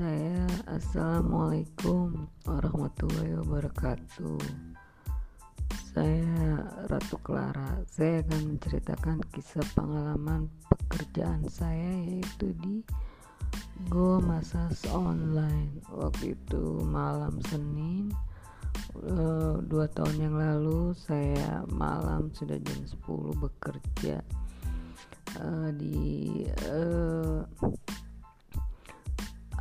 saya. Assalamualaikum warahmatullahi wabarakatuh. Saya Ratu Clara. Saya akan menceritakan kisah pengalaman pekerjaan saya yaitu di Go Masas Online. Waktu itu malam Senin uh, Dua tahun yang lalu saya malam sudah jam 10 bekerja uh, di uh,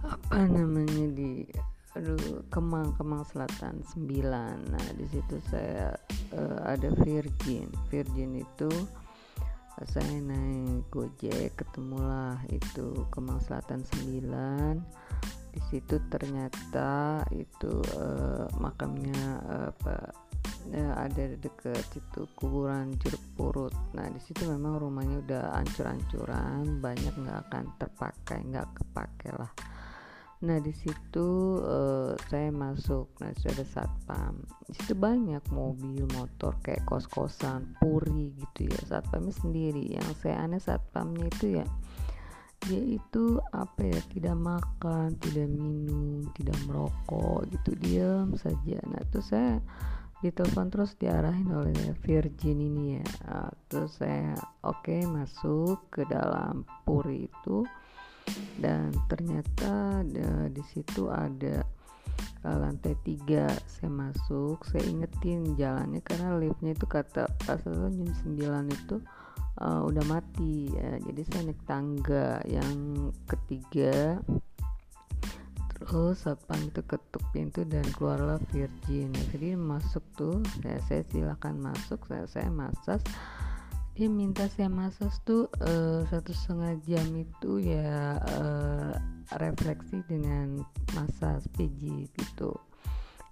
apa namanya di aduh Kemang Kemang Selatan 9 nah di situ saya uh, ada Virgin. Virgin itu uh, saya naik Gojek ketemulah itu Kemang Selatan 9 di situ ternyata itu uh, makamnya apa uh, ada deket situ kuburan jeruk purut nah di situ memang rumahnya udah ancur-ancuran banyak nggak akan terpakai nggak kepake lah Nah di situ uh, saya masuk, nah sudah ada satpam. Di situ banyak mobil, motor kayak kos-kosan, puri gitu ya. Satpamnya sendiri. Yang saya aneh satpamnya itu ya, dia itu apa ya tidak makan, tidak minum, tidak merokok gitu, diam saja. Nah terus saya ditelepon terus diarahin oleh Virgin ini ya. Nah, terus saya oke okay, masuk ke dalam puri itu dan ternyata di situ ada uh, lantai tiga saya masuk. Saya ingetin jalannya karena liftnya itu kata pas jam 9 itu uh, udah mati. Ya. jadi saya naik tangga yang ketiga. Terus satpam itu ketuk pintu dan keluarlah Virgin. Jadi masuk tuh ya, saya silakan masuk saya saya masuk dia minta saya masak tuh uh, satu setengah jam itu ya uh, refleksi dengan masa PG gitu.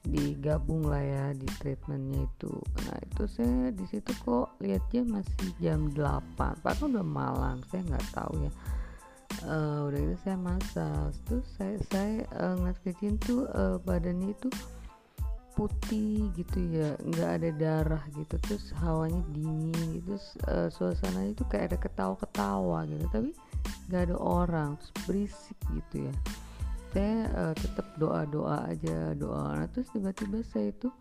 Digabung lah ya di treatmentnya itu. Nah itu saya di situ kok lihat jam masih jam 8 padahal udah malam saya nggak tahu ya. Uh, udah itu saya masak. Terus saya saya uh, ngeliat tuh uh, badannya itu putih gitu ya nggak ada darah gitu terus hawanya dingin gitu terus uh, suasananya itu kayak ada ketawa-ketawa gitu tapi nggak ada orang terus berisik gitu ya. Saya uh, tetap doa-doa aja doa. Nah terus tiba-tiba saya itu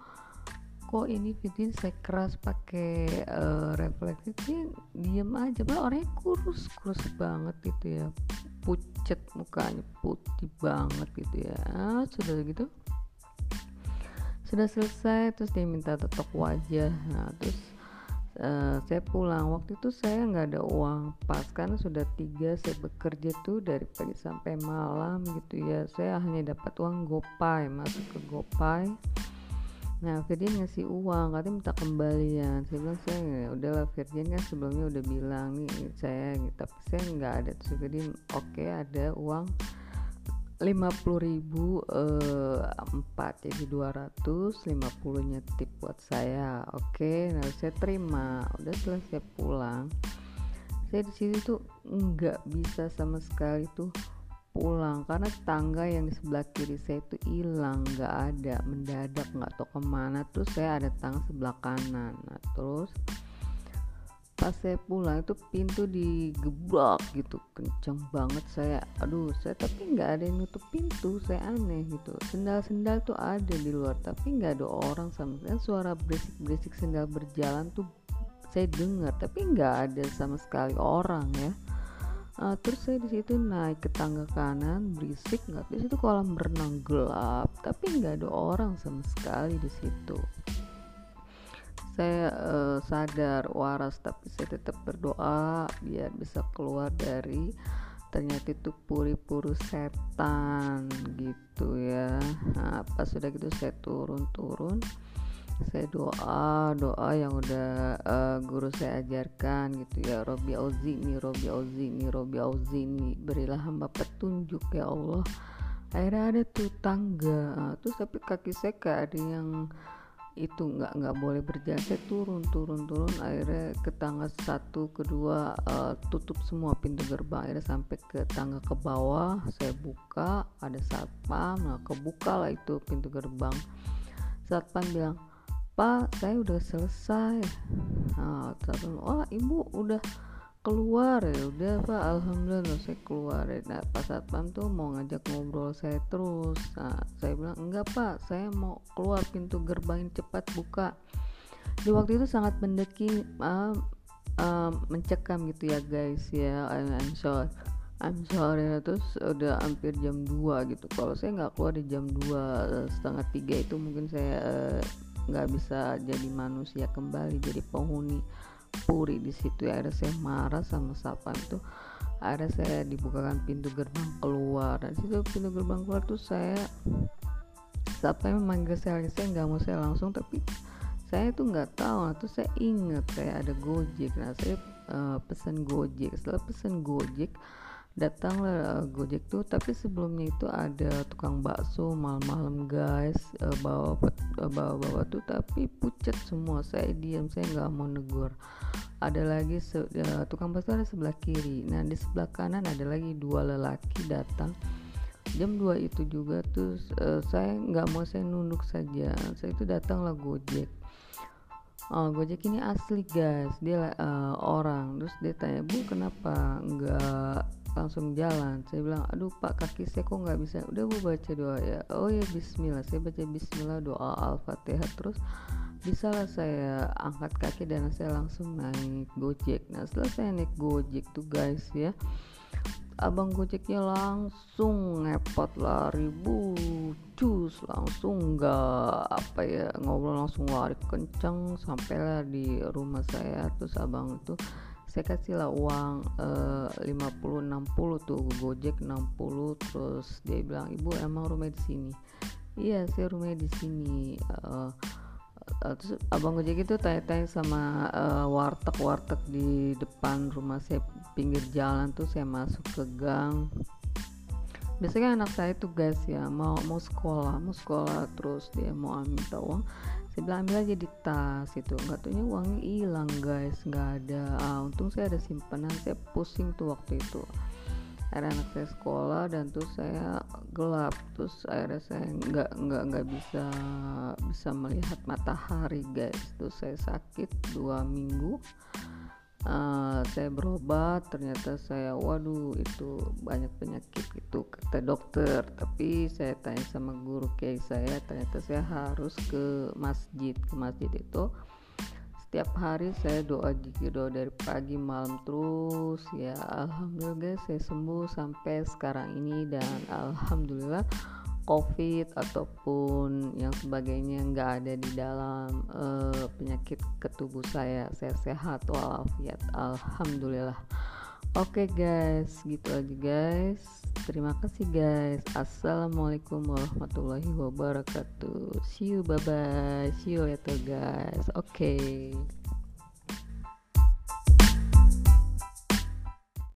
kok ini video saya keras pakai uh, refleksi? Dia diem aja malah orangnya kurus kurus banget gitu ya. Pucet mukanya putih banget gitu ya. Ah, sudah gitu sudah selesai terus dia minta tetok wajah. Nah terus uh, saya pulang. Waktu itu saya nggak ada uang. Pas karena sudah tiga saya bekerja tuh dari pagi sampai malam gitu ya. Saya hanya dapat uang gopay masuk ke gopay. Nah, Virgin ngasih uang, katanya minta kembalian. Saya bilang saya ya udahlah Virgin kan sebelumnya udah bilang nih saya gitu, tapi saya nggak ada. Terus Virgin oke okay, ada uang 50 ribu eh, 4 jadi 250 nya tip buat saya. Oke okay, nah saya terima. Udah selesai pulang. Saya di sini tuh nggak bisa sama sekali tuh pulang karena tangga yang di sebelah kiri saya itu hilang nggak ada mendadak nggak tahu ke mana. Terus saya ada tangga sebelah kanan. Nah terus pas saya pulang itu pintu digebrak gitu kenceng banget. Saya aduh saya tapi nggak ada yang nutup pintu saya aneh gitu. Sendal-sendal tuh ada di luar tapi nggak ada orang sama sekali. Suara berisik-berisik sendal berjalan tuh saya dengar tapi nggak ada sama sekali orang ya. Uh, terus saya di situ naik ke tangga kanan berisik nggak? Di situ kolam berenang gelap tapi nggak ada orang sama sekali di situ saya uh, sadar waras tapi saya tetap berdoa biar bisa keluar dari ternyata itu puri-puru setan gitu ya. Nah, pas sudah gitu saya turun-turun saya doa doa yang udah uh, guru saya ajarkan gitu ya. Robi Auzini Robi Auzini Robi Auzini berilah hamba petunjuk ya Allah. Akhirnya ada tuh tangga. Nah, terus tapi kaki saya kayak ada yang itu nggak nggak boleh saya turun turun turun. Akhirnya ke tangga satu kedua uh, tutup semua pintu gerbang. Akhirnya sampai ke tangga ke bawah saya buka ada satpam. Nah kebuka lah itu pintu gerbang. Satpam bilang pak saya udah selesai. Nah satpam wah ibu udah keluar ya udah pak. Alhamdulillah saya keluar. Nah pas satpam tuh mau ngajak ngobrol saya terus. Nah saya bilang enggak pak. Saya mau keluar pintu gerbang cepat buka. Di waktu itu sangat mendeki uh, uh, mencekam gitu ya guys ya. I'm sorry. I'm sorry. Terus udah hampir jam 2 gitu. Kalau saya nggak keluar di jam 2 setengah tiga itu mungkin saya nggak uh, bisa jadi manusia kembali jadi penghuni puri di situ ya. Ada saya marah sama siapa itu ada saya dibukakan pintu gerbang keluar. Dan situ pintu gerbang keluar tuh saya yang memanggil saya saya nggak mau saya langsung tapi saya tuh nggak tahu. Nah, tuh saya ingat saya ada gojek. Nah saya uh, pesan gojek. Setelah pesan gojek datanglah Gojek tuh. Tapi sebelumnya itu ada tukang bakso malam-malam guys. Uh, bawa uh, bawa bawa tuh tapi pucat semua. Saya diam saya nggak mau negur. Ada lagi uh, tukang bakso ada sebelah kiri. Nah di sebelah kanan ada lagi dua lelaki datang. Jam 2 itu juga tuh uh, saya nggak mau saya nunduk saja. Saya itu datanglah Gojek. Oh, Gojek ini asli guys, dia uh, orang. Terus dia tanya bu kenapa nggak langsung jalan. Saya bilang aduh pak kaki saya kok nggak bisa. Udah bu baca doa ya. Oh ya Bismillah. Saya baca Bismillah doa al-fatihah terus bisa lah saya angkat kaki dan saya langsung naik gojek. Nah setelah saya naik gojek tuh guys ya abang gojeknya langsung ngepot lari bu cus langsung nggak apa ya ngobrol langsung lari kenceng sampailah di rumah saya. Terus abang itu saya kasih lah uang uh, 50 60 tuh Gojek 60 terus dia bilang ibu emang rumah di sini? Iya saya rumah di sini. Uh, terus abang Gojek itu tanya-tanya sama uh, warteg-warteg di depan rumah saya pinggir jalan tuh saya masuk ke gang. Biasanya anak saya tuh guys ya mau mau sekolah mau sekolah terus dia mau minta uang saya bilang ambil aja di tas itu nggak taunya uangnya hilang guys. Nggak ada. Ah, untung saya ada simpanan. Saya pusing tuh waktu itu. Akhirnya anak saya sekolah dan tuh saya gelap. Terus akhirnya saya nggak nggak nggak bisa bisa melihat matahari guys. Terus saya sakit dua minggu uh, saya berobat ternyata saya waduh itu banyak penyakit itu kata dokter. Tapi saya tanya sama guru kiai saya ternyata saya harus ke masjid. Ke masjid itu setiap hari saya doa jika doa dari pagi malam terus. Ya alhamdulillah saya sembuh sampai sekarang ini. Dan alhamdulillah COVID ataupun yang sebagainya nggak ada di dalam uh, penyakit ke tubuh saya saya sehat walafiat alhamdulillah. Oke okay guys gitu aja guys. Terima kasih guys. Assalamualaikum warahmatullahi wabarakatuh. See you bye bye see you later guys. Oke. okay.